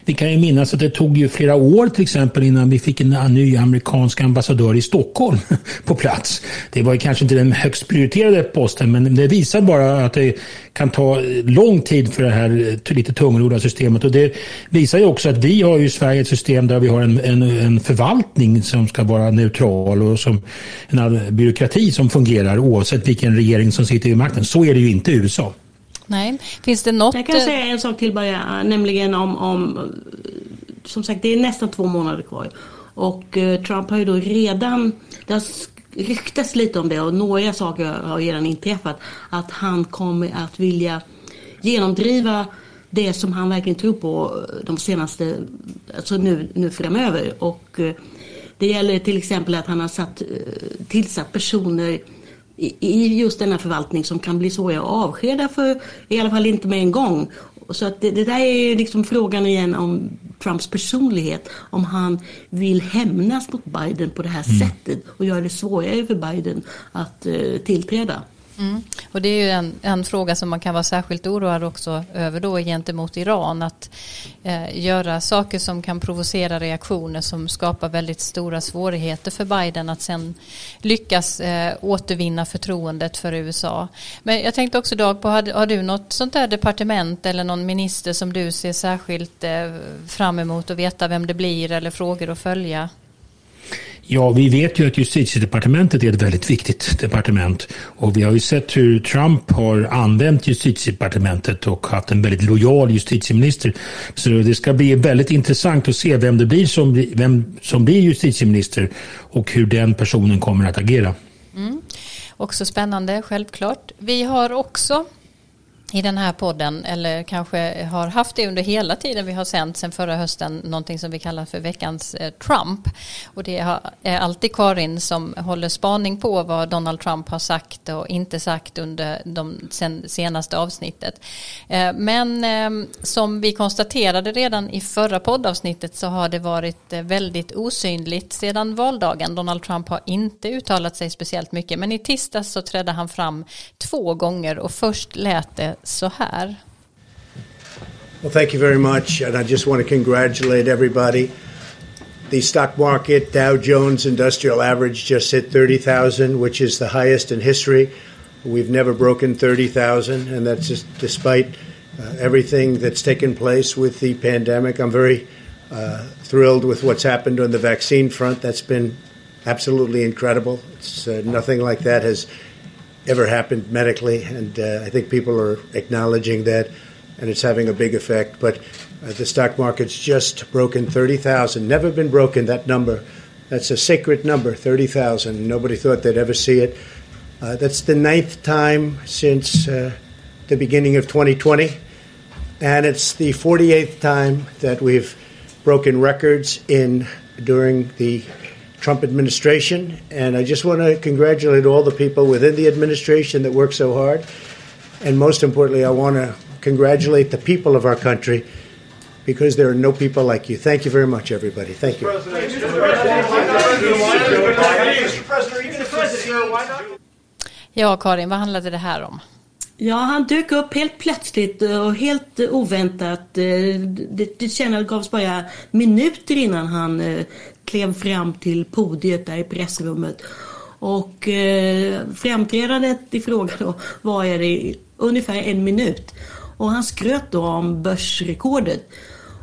Vi kan ju minnas att det tog ju flera år till exempel innan vi fick en ny amerikansk ambassadör i Stockholm på plats. Det var kanske inte den högst prioriterade posten, men det visar bara att det kan ta lång tid för det här lite tungrodda systemet. Och det visar ju också att vi har ju i Sverige ett system där vi har en, en, en förvaltning som ska vara neutral och som en byråkrati som fungerar oavsett vilken regering som sitter vid makten. Så är det ju inte i USA. Nej, finns det något? Jag kan säga en sak till bara, nämligen om, om som sagt det är nästan två månader kvar. Och eh, Trump har ju då redan, det har ryktas lite om det och några saker har redan inträffat. Att han kommer att vilja genomdriva det som han verkligen tror på de senaste, alltså nu, nu framöver. Och eh, det gäller till exempel att han har satt, eh, tillsatt personer i just denna förvaltning som kan bli svåra att avskeda för, i alla fall inte med en gång. Så att det, det där är liksom frågan igen om Trumps personlighet. Om han vill hämnas mot Biden på det här mm. sättet och göra det svårare för Biden att uh, tillträda. Mm. Och det är ju en, en, fråga som man kan vara särskilt oroad också över då gentemot Iran. Att eh, göra saker som kan provocera reaktioner som skapar väldigt stora svårigheter för Biden att sen lyckas eh, återvinna förtroendet för USA. Men jag tänkte också Dag på, har, har, du något sånt där departement eller någon minister som du ser särskilt eh, fram emot att veta vem det blir eller frågor att följa? Ja, vi vet ju att justitiedepartementet är ett väldigt viktigt departement och vi har ju sett hur Trump har använt justitiedepartementet och haft en väldigt lojal justitieminister. Så det ska bli väldigt intressant att se vem det blir som, vem som blir justitieminister och hur den personen kommer att agera. Mm. Också spännande, självklart. Vi har också i den här podden eller kanske har haft det under hela tiden vi har sänt sen förra hösten någonting som vi kallar för veckans eh, Trump och det är alltid Karin som håller spaning på vad Donald Trump har sagt och inte sagt under de senaste avsnittet. Eh, men ehm, som vi konstaterade redan i förra poddavsnittet så har det varit eh, väldigt osynligt sedan valdagen. Donald Trump har inte uttalat sig speciellt mycket men i tisdags så trädde han fram två gånger och först lät det så här. Well, thank you very much, and I just want to congratulate everybody. The stock market Dow Jones Industrial Average just hit 30,000, which is the highest in history. We've never broken 30,000, and that's just despite uh, everything that's taken place with the pandemic. I'm very uh, thrilled with what's happened on the vaccine front. That's been absolutely incredible. It's, uh, nothing like that has ever happened medically, and uh, I think people are acknowledging that, and it's having a big effect. But uh, the stock market's just broken 30,000. Never been broken, that number. That's a sacred number, 30,000. Nobody thought they'd ever see it. Uh, that's the ninth time since uh, the beginning of 2020, and it's the 48th time that we've broken records in during the Trump administration. And I just want to congratulate all the people within the administration that work so hard. And most importantly, I want to congratulate the people of our country because there are no people like you. Thank you very much, everybody. Thank you. Ja, Karin, vad handlade det här om? Ja, han dök upp helt plötsligt och helt oväntat. Eh, det, det gavs bara minuter innan han eh, klev fram till podiet där i pressrummet. Och eh, framträdandet i fråga då var i ungefär en minut. Och han skröt då om börsrekordet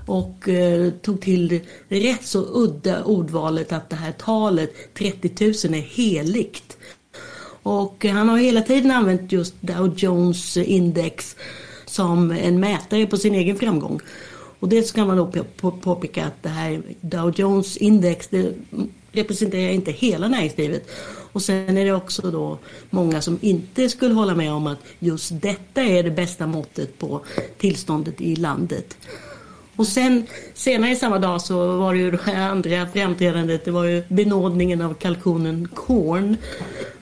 och eh, tog till det rätt så udda ordvalet att det här talet 30 000 är heligt. Och han har hela tiden använt just Dow Jones index som en mätare på sin egen framgång. Och det ska man då påpeka att det här Dow Jones index det representerar inte hela näringslivet. Och sen är det också då många som inte skulle hålla med om att just detta är det bästa måttet på tillståndet i landet. Och sen senare samma dag så var det ju det andra framträdandet, det var ju benådningen av kalkonen Korn.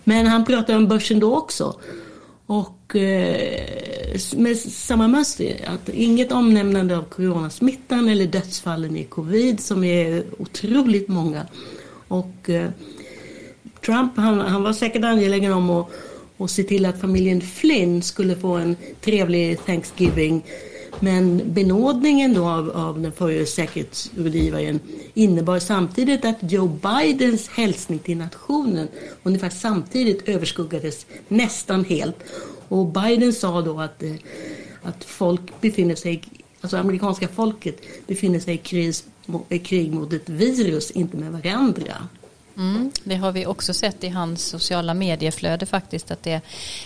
Men han pratade om börsen då också. Och eh, med samma mönster, att inget omnämnande av coronasmittan eller dödsfallen i covid som är otroligt många. Och eh, Trump han, han var säkert angelägen om att, att se till att familjen Flynn skulle få en trevlig Thanksgiving men benådningen då av, av den förre säkerhetsrådgivaren innebar samtidigt att Joe Bidens hälsning till nationen ungefär samtidigt överskuggades nästan helt. Och Biden sa då att, eh, att folk befinner sig, alltså amerikanska folket befinner sig i kris krig mot ett virus, inte med varandra. Mm, det har vi också sett i hans sociala medieflöde faktiskt att det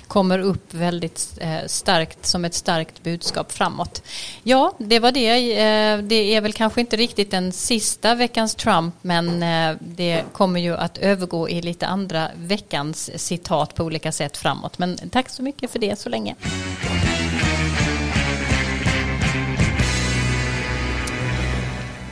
kommer upp väldigt eh, starkt som ett starkt budskap framåt. Ja, det var det. Eh, det är väl kanske inte riktigt den sista veckans Trump men eh, det kommer ju att övergå i lite andra veckans citat på olika sätt framåt. Men tack så mycket för det så länge.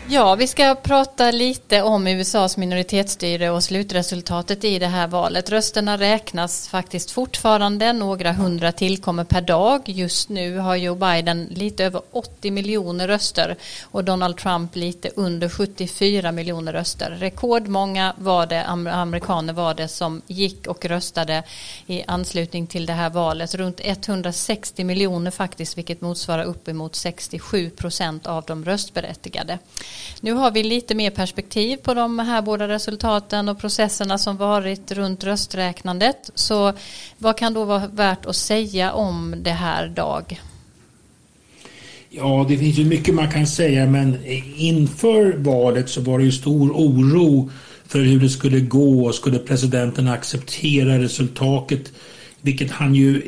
Ja, vi ska prata lite om USAs minoritetsstyre och slutresultatet i det här valet. Rösterna räknas faktiskt fortfarande. Några hundra tillkommer per dag. Just nu har Joe Biden lite över 80 miljoner röster och Donald Trump lite under 74 miljoner röster. Rekordmånga var det, amerikaner var det som gick och röstade i anslutning till det här valet. Runt 160 miljoner faktiskt, vilket motsvarar uppemot 67 procent av de röstberättigade. Nu har vi lite mer perspektiv på de här båda resultaten och processerna som varit runt rösträknandet. Så vad kan då vara värt att säga om det här Dag? Ja, det finns ju mycket man kan säga men inför valet så var det ju stor oro för hur det skulle gå. Skulle presidenten acceptera resultatet? Vilket han ju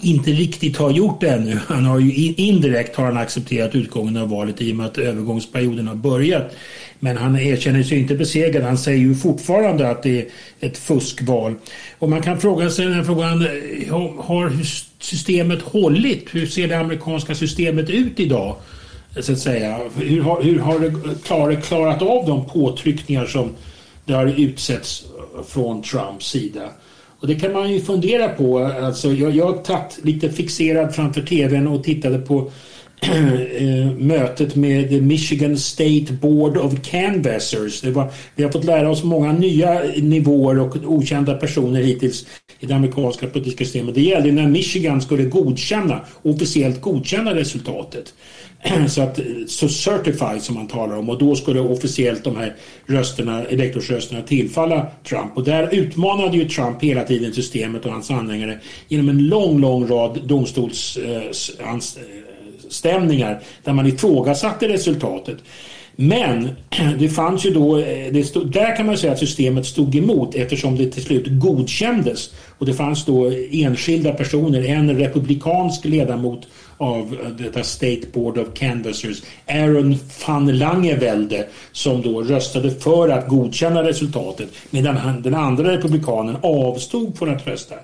inte riktigt har gjort det ännu. Han har ju indirekt har han accepterat utgången av valet i och med att övergångsperioden har börjat. Men han erkänner sig inte besegrad. Han säger ju fortfarande att det är ett fuskval. Och man kan fråga sig den här frågan, eh, har systemet hållit? Hur ser det amerikanska systemet ut idag? Så att säga. Hur har, hur har det klarat, klarat av de påtryckningar som det har utsätts från Trumps sida? Och det kan man ju fundera på. Alltså, jag, jag satt lite fixerad framför tvn och tittade på eh, mötet med the Michigan State Board of Canvassers. Det var, vi har fått lära oss många nya nivåer och okända personer hittills i det amerikanska politiska systemet. Det gällde när Michigan skulle godkänna, officiellt godkänna resultatet. så att så certified som man talar om och då skulle officiellt de här rösterna, elektorsrösterna tillfalla Trump och där utmanade ju Trump hela tiden systemet och hans anhängare genom en lång, lång rad domstolsstämningar eh, eh, där man ifrågasatte resultatet. Men det fanns ju då, eh, det stod, där kan man säga att systemet stod emot eftersom det till slut godkändes. Och det fanns då enskilda personer, en republikansk ledamot av eh, detta State Board of Canvassers, Aaron van Langevelde, som då röstade för att godkänna resultatet medan han, den andra republikanen avstod från att rösta.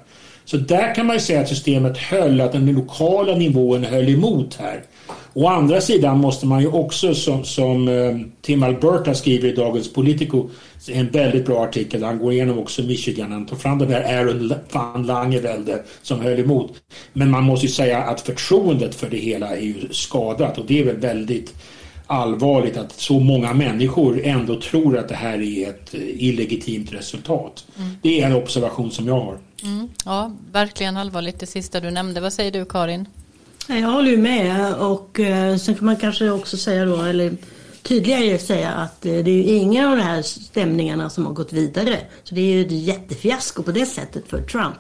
Så där kan man ju säga att systemet höll, att den lokala nivån höll emot här. Å andra sidan måste man ju också som, som eh, Tim Alberta skriver i Dagens Politico en väldigt bra artikel. Han går igenom också Michigan. Han tar fram den där Aaron van Langevelde som höll emot. Men man måste ju säga att förtroendet för det hela är ju skadat och det är väl väldigt allvarligt att så många människor ändå tror att det här är ett illegitimt resultat. Mm. Det är en observation som jag har. Mm. Ja, verkligen allvarligt det sista du nämnde. Vad säger du Karin? Jag håller ju med och eh, sen kan man kanske också säga då, eller tydligare säga att eh, det är ju inga av de här stämningarna som har gått vidare. Så det är ju ett jättefiasko på det sättet för Trump.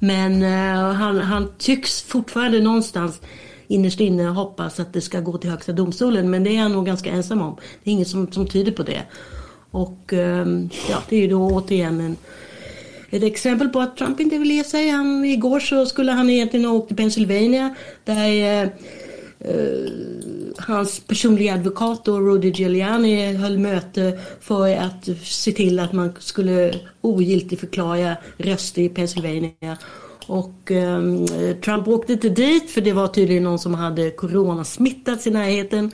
Men eh, han, han tycks fortfarande någonstans innerst inne hoppas att det ska gå till Högsta domstolen. Men det är han nog ganska ensam om. Det är inget som, som tyder på det. Och ja, det är ju då återigen en ett exempel på att Trump inte vill ge sig. Han, igår så skulle han egentligen ha åkt till Pennsylvania där eh, eh, hans personliga advokat då, Rudy Giuliani höll möte för att se till att man skulle ogiltigförklara röster i Pennsylvania. Och eh, Trump åkte inte dit för det var tydligen någon som hade coronasmittats i närheten.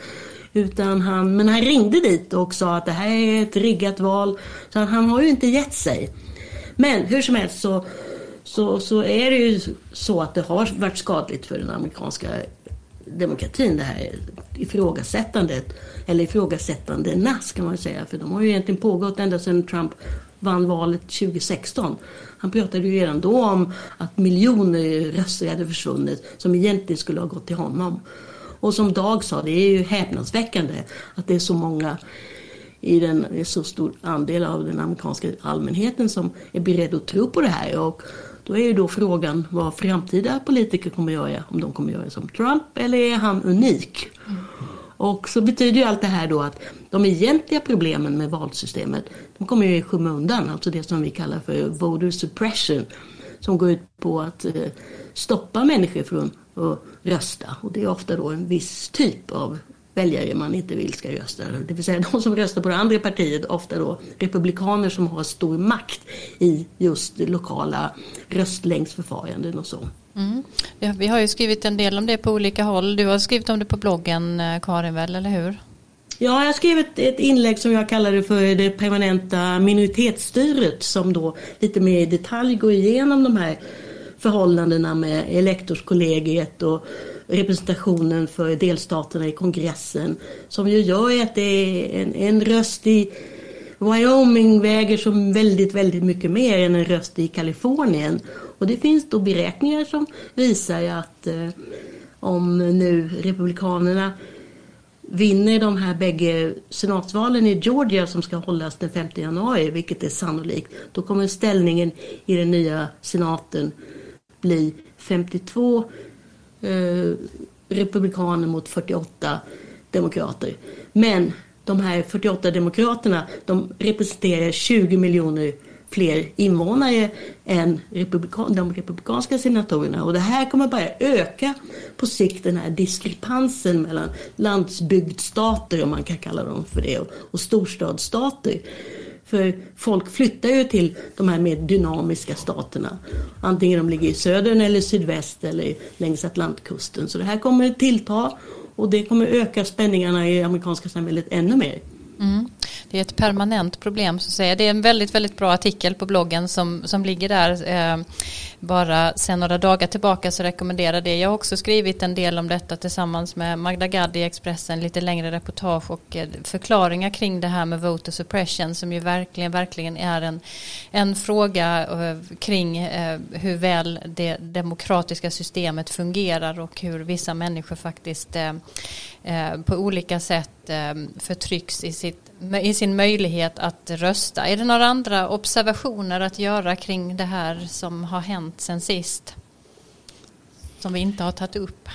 Utan han, men han ringde dit och sa att det här är ett riggat val. Så han, han har ju inte gett sig. Men hur som helst så, så, så är det ju så att det har varit skadligt för den amerikanska demokratin det här ifrågasättandet. Eller ifrågasättandena ska man säga. För de har ju egentligen pågått ända sedan Trump vann valet 2016. Han pratade ju redan då om att miljoner röster hade försvunnit som egentligen skulle ha gått till honom. Och som Dag sa, det är ju häpnadsväckande att det är så många i den, så stor andel av den amerikanska allmänheten som är beredd att tro på det här. Och då är ju då frågan vad framtida politiker kommer att göra. Om de kommer att göra som Trump eller är han unik? Och så betyder ju allt det här då att de egentliga problemen med valsystemet, de kommer ju i skymundan, alltså det som vi kallar för voter suppression, som går ut på att eh, stoppa människor från att rösta. Och det är ofta då en viss typ av väljare man inte vill ska rösta. Det vill säga de som röstar på det andra partiet, ofta då republikaner som har stor makt i just lokala röstlängdsförfaranden och så. Mm. Vi har ju skrivit en del om det på olika håll. Du har skrivit om det på bloggen eh, Karin väl, eller hur? Ja, jag har skrivit ett inlägg som jag kallade för det permanenta minoritetsstyret som då lite mer i detalj går igenom de här förhållandena med elektorskollegiet och representationen för delstaterna i kongressen. Som ju gör att det är en, en röst i Wyoming väger som väldigt, väldigt mycket mer än en röst i Kalifornien. Och det finns då beräkningar som visar att eh, om nu Republikanerna vinner de här bägge senatsvalen i Georgia som ska hållas den 5 januari, vilket är sannolikt, då kommer ställningen i den nya senaten bli 52 eh, republikaner mot 48 demokrater. Men de här 48 demokraterna, de representerar 20 miljoner fler invånare än republikan, de republikanska senatorerna. Och det här kommer bara öka på sikt den här diskrepansen mellan landsbygdsstater, om man kan kalla dem för det, och storstadsstater. För folk flyttar ju till de här mer dynamiska staterna. Antingen de ligger i södern eller sydväst eller längs Atlantkusten. Så det här kommer tillta och det kommer öka spänningarna i det amerikanska samhället ännu mer. Mm. Det är ett permanent problem så att säga. Det är en väldigt, väldigt bra artikel på bloggen som, som ligger där. Eh, bara sedan några dagar tillbaka så rekommenderar det. Jag har också skrivit en del om detta tillsammans med Magda Gad i Expressen, lite längre reportage och eh, förklaringar kring det här med voter suppression som ju verkligen, verkligen är en, en fråga eh, kring eh, hur väl det demokratiska systemet fungerar och hur vissa människor faktiskt eh, Eh, på olika sätt eh, förtrycks i sitt i sin möjlighet att rösta. Är det några andra observationer att göra kring det här som har hänt sen sist? Som vi inte har tagit upp.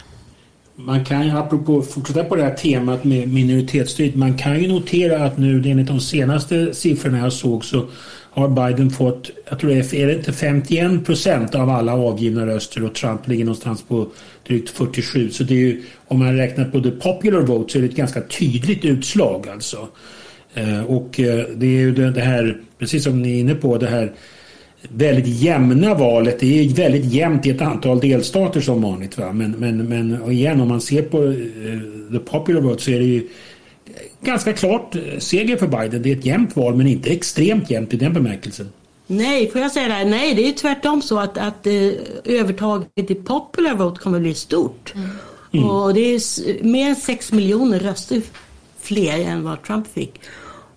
Man kan ju, apropå fortsätta på det här temat med minoritetsstyrt, man kan ju notera att nu enligt de senaste siffrorna jag såg så har Biden fått, jag tror det är, är det inte 51 procent av alla avgivna röster och Trump ligger någonstans på drygt 47. Så det är ju, om man räknar på the popular vote så är det ett ganska tydligt utslag alltså. Eh, och eh, det är ju det här, precis som ni är inne på, det här väldigt jämna valet. Det är väldigt jämnt i ett antal delstater som vanligt. Va? Men, men, men igen, om man ser på eh, the popular vote så är det ju ganska klart seger för Biden. Det är ett jämnt val men inte extremt jämnt i den bemärkelsen. Nej, får jag säga det? Nej, det är tvärtom så att, att uh, övertaget i popular vote kommer bli stort. Mm. Och det är mer än 6 miljoner röster fler än vad Trump fick.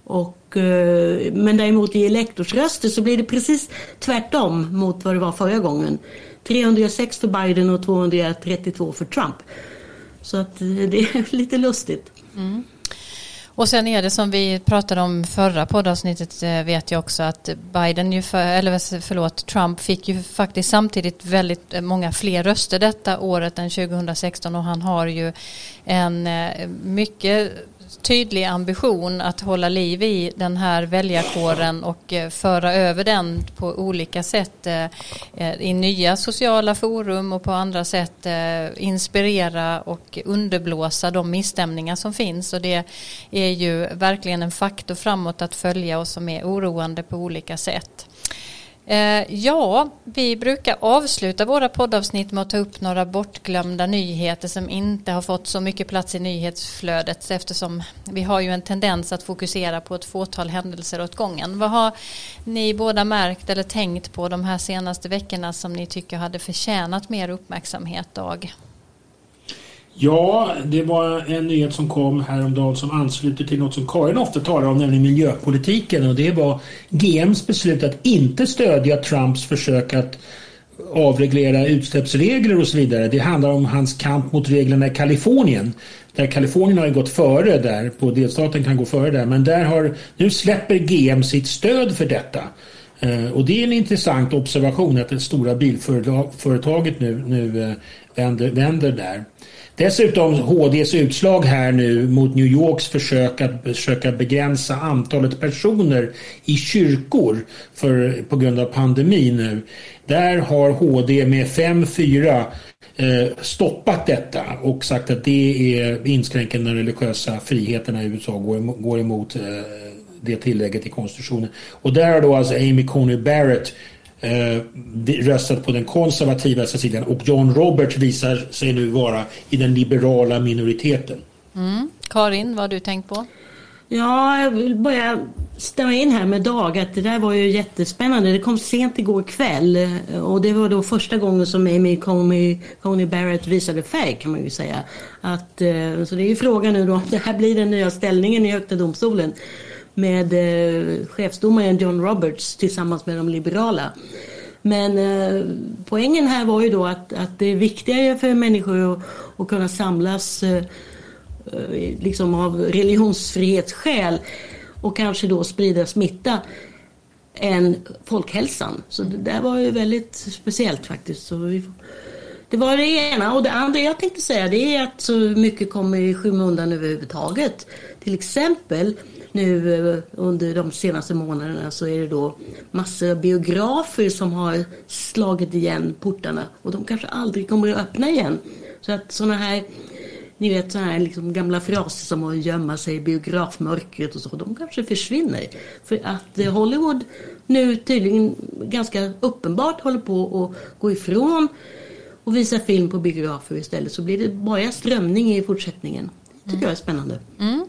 Och, eh, men däremot i elektorsröster så blir det precis tvärtom mot vad det var förra gången. 306 för Biden och 232 för Trump. Så att eh, det är lite lustigt. Mm. Och sen är det som vi pratade om förra poddavsnittet eh, vet jag också att Biden ju för, eller förlåt Trump fick ju faktiskt samtidigt väldigt eh, många fler röster detta året än 2016 och han har ju en eh, mycket tydlig ambition att hålla liv i den här väljarkåren och eh, föra över den på olika sätt eh, eh, i nya sociala forum och på andra sätt inspirera och underblåsa de misstämningar som finns och det är ju verkligen en faktor framåt att följa och som är oroande på olika sätt. Eh, ja, vi brukar avsluta våra poddavsnitt med att ta upp några bortglömda nyheter som inte har fått så mycket plats i nyhetsflödet eftersom vi har ju en tendens att fokusera på ett fåtal händelser åt gången. Vad har ni båda märkt eller tänkt på de här senaste veckorna som ni tycker hade förtjänat mer uppmärksamhet, Dag? Ja, det var en nyhet som kom häromdagen som ansluter till något som Karin ofta talar om, nämligen miljöpolitiken. Och det var GMs beslut att inte stödja Trumps försök att avreglera utsläppsregler och så vidare. Det handlar om hans kamp mot reglerna i Kalifornien. Där Kalifornien har gått före där, på delstaten kan gå före där. Men där har, nu släpper GM sitt stöd för detta. Eh, och det är en intressant observation att det stora bilföretaget nu, nu eh, vänder, vänder där. Dessutom HDs utslag här nu mot New Yorks försök att försöka begränsa antalet personer i kyrkor för, på grund av pandemin nu. Där har HD med 5-4 eh, stoppat detta och sagt att det är inskränker den religiösa friheterna i USA går, går emot eh, det tillägget i konstitutionen. Och där har då alltså Amy Coney Barrett eh, röstat på den konservativa sidan och John Roberts visar sig nu vara i den liberala minoriteten. Mm. Karin, vad har du tänkt på? Ja, jag vill bara stämma in här med Dag att det där var ju jättespännande. Det kom sent igår kväll och det var då första gången som Amy Coney, Coney Barrett visade färg kan man ju säga. Att, eh, så det är ju frågan nu då om det här blir den nya ställningen i Högsta domstolen med eh, chefsdomaren John Roberts tillsammans med de liberala. Men eh, poängen här var ju då att, att det är viktigare för människor att, att kunna samlas eh, eh liksom av religionsfrihetsskäl och kanske då sprida smitta än folkhälsan. Så det där var ju väldigt speciellt faktiskt. Så vi, det var det ena. Och det andra jag tänkte säga det är att så mycket kommer i skymundan överhuvudtaget. Till exempel nu eh, under de senaste månaderna så är det då massor av biografer som har slagit igen portarna och de kanske aldrig kommer att öppna igen. Så att sådana här ni vet sådana här liksom gamla fraser som att gömma sig i biografmörkret och så, de kanske försvinner. För att eh, Hollywood nu tydligen ganska uppenbart håller på att gå ifrån och visa film på biografer istället så blir det bara strömning i fortsättningen. Det tycker mm. jag är spännande. Mm.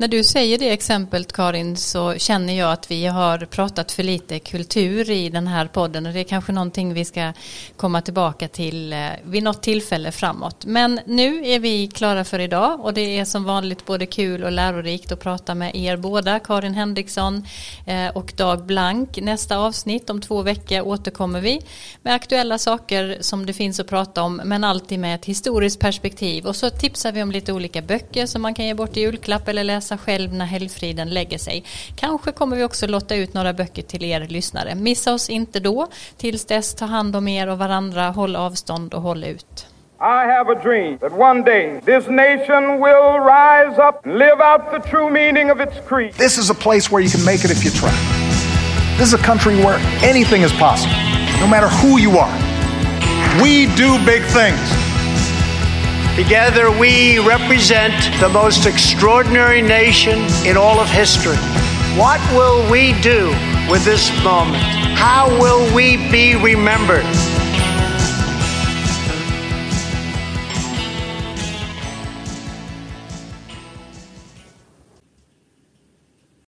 När du säger det exemplet Karin så känner jag att vi har pratat för lite kultur i den här podden och det är kanske någonting vi ska komma tillbaka till eh, vid något tillfälle framåt. Men nu är vi klara för idag och det är som vanligt både kul och lärorikt att prata med er båda, Karin Henriksson eh, och Dag Blank. Nästa avsnitt om två veckor återkommer vi med aktuella saker som det finns att prata om men alltid med ett historiskt perspektiv och så tipsar vi om lite olika böcker som man kan ge bort i julklapp eller läsa själv när helgfriden lägger sig. Kanske kommer vi också lotta ut några böcker till er lyssnare. Missa oss inte då. Tills dess, ta hand om er och varandra, håll avstånd och håll ut. I have a dream that one day this nation will rise up and live out the true meaning of its creed. This is a place where you can make it if you try. This is a country where anything is possible, no matter who you are. We do big things. Together, we represent the most extraordinary nation in all of history. What will we do with this moment? How will we be remembered?